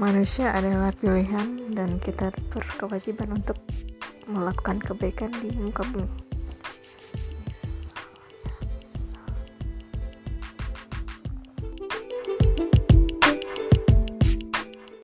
manusia adalah pilihan dan kita berkewajiban untuk melakukan kebaikan di muka bumi.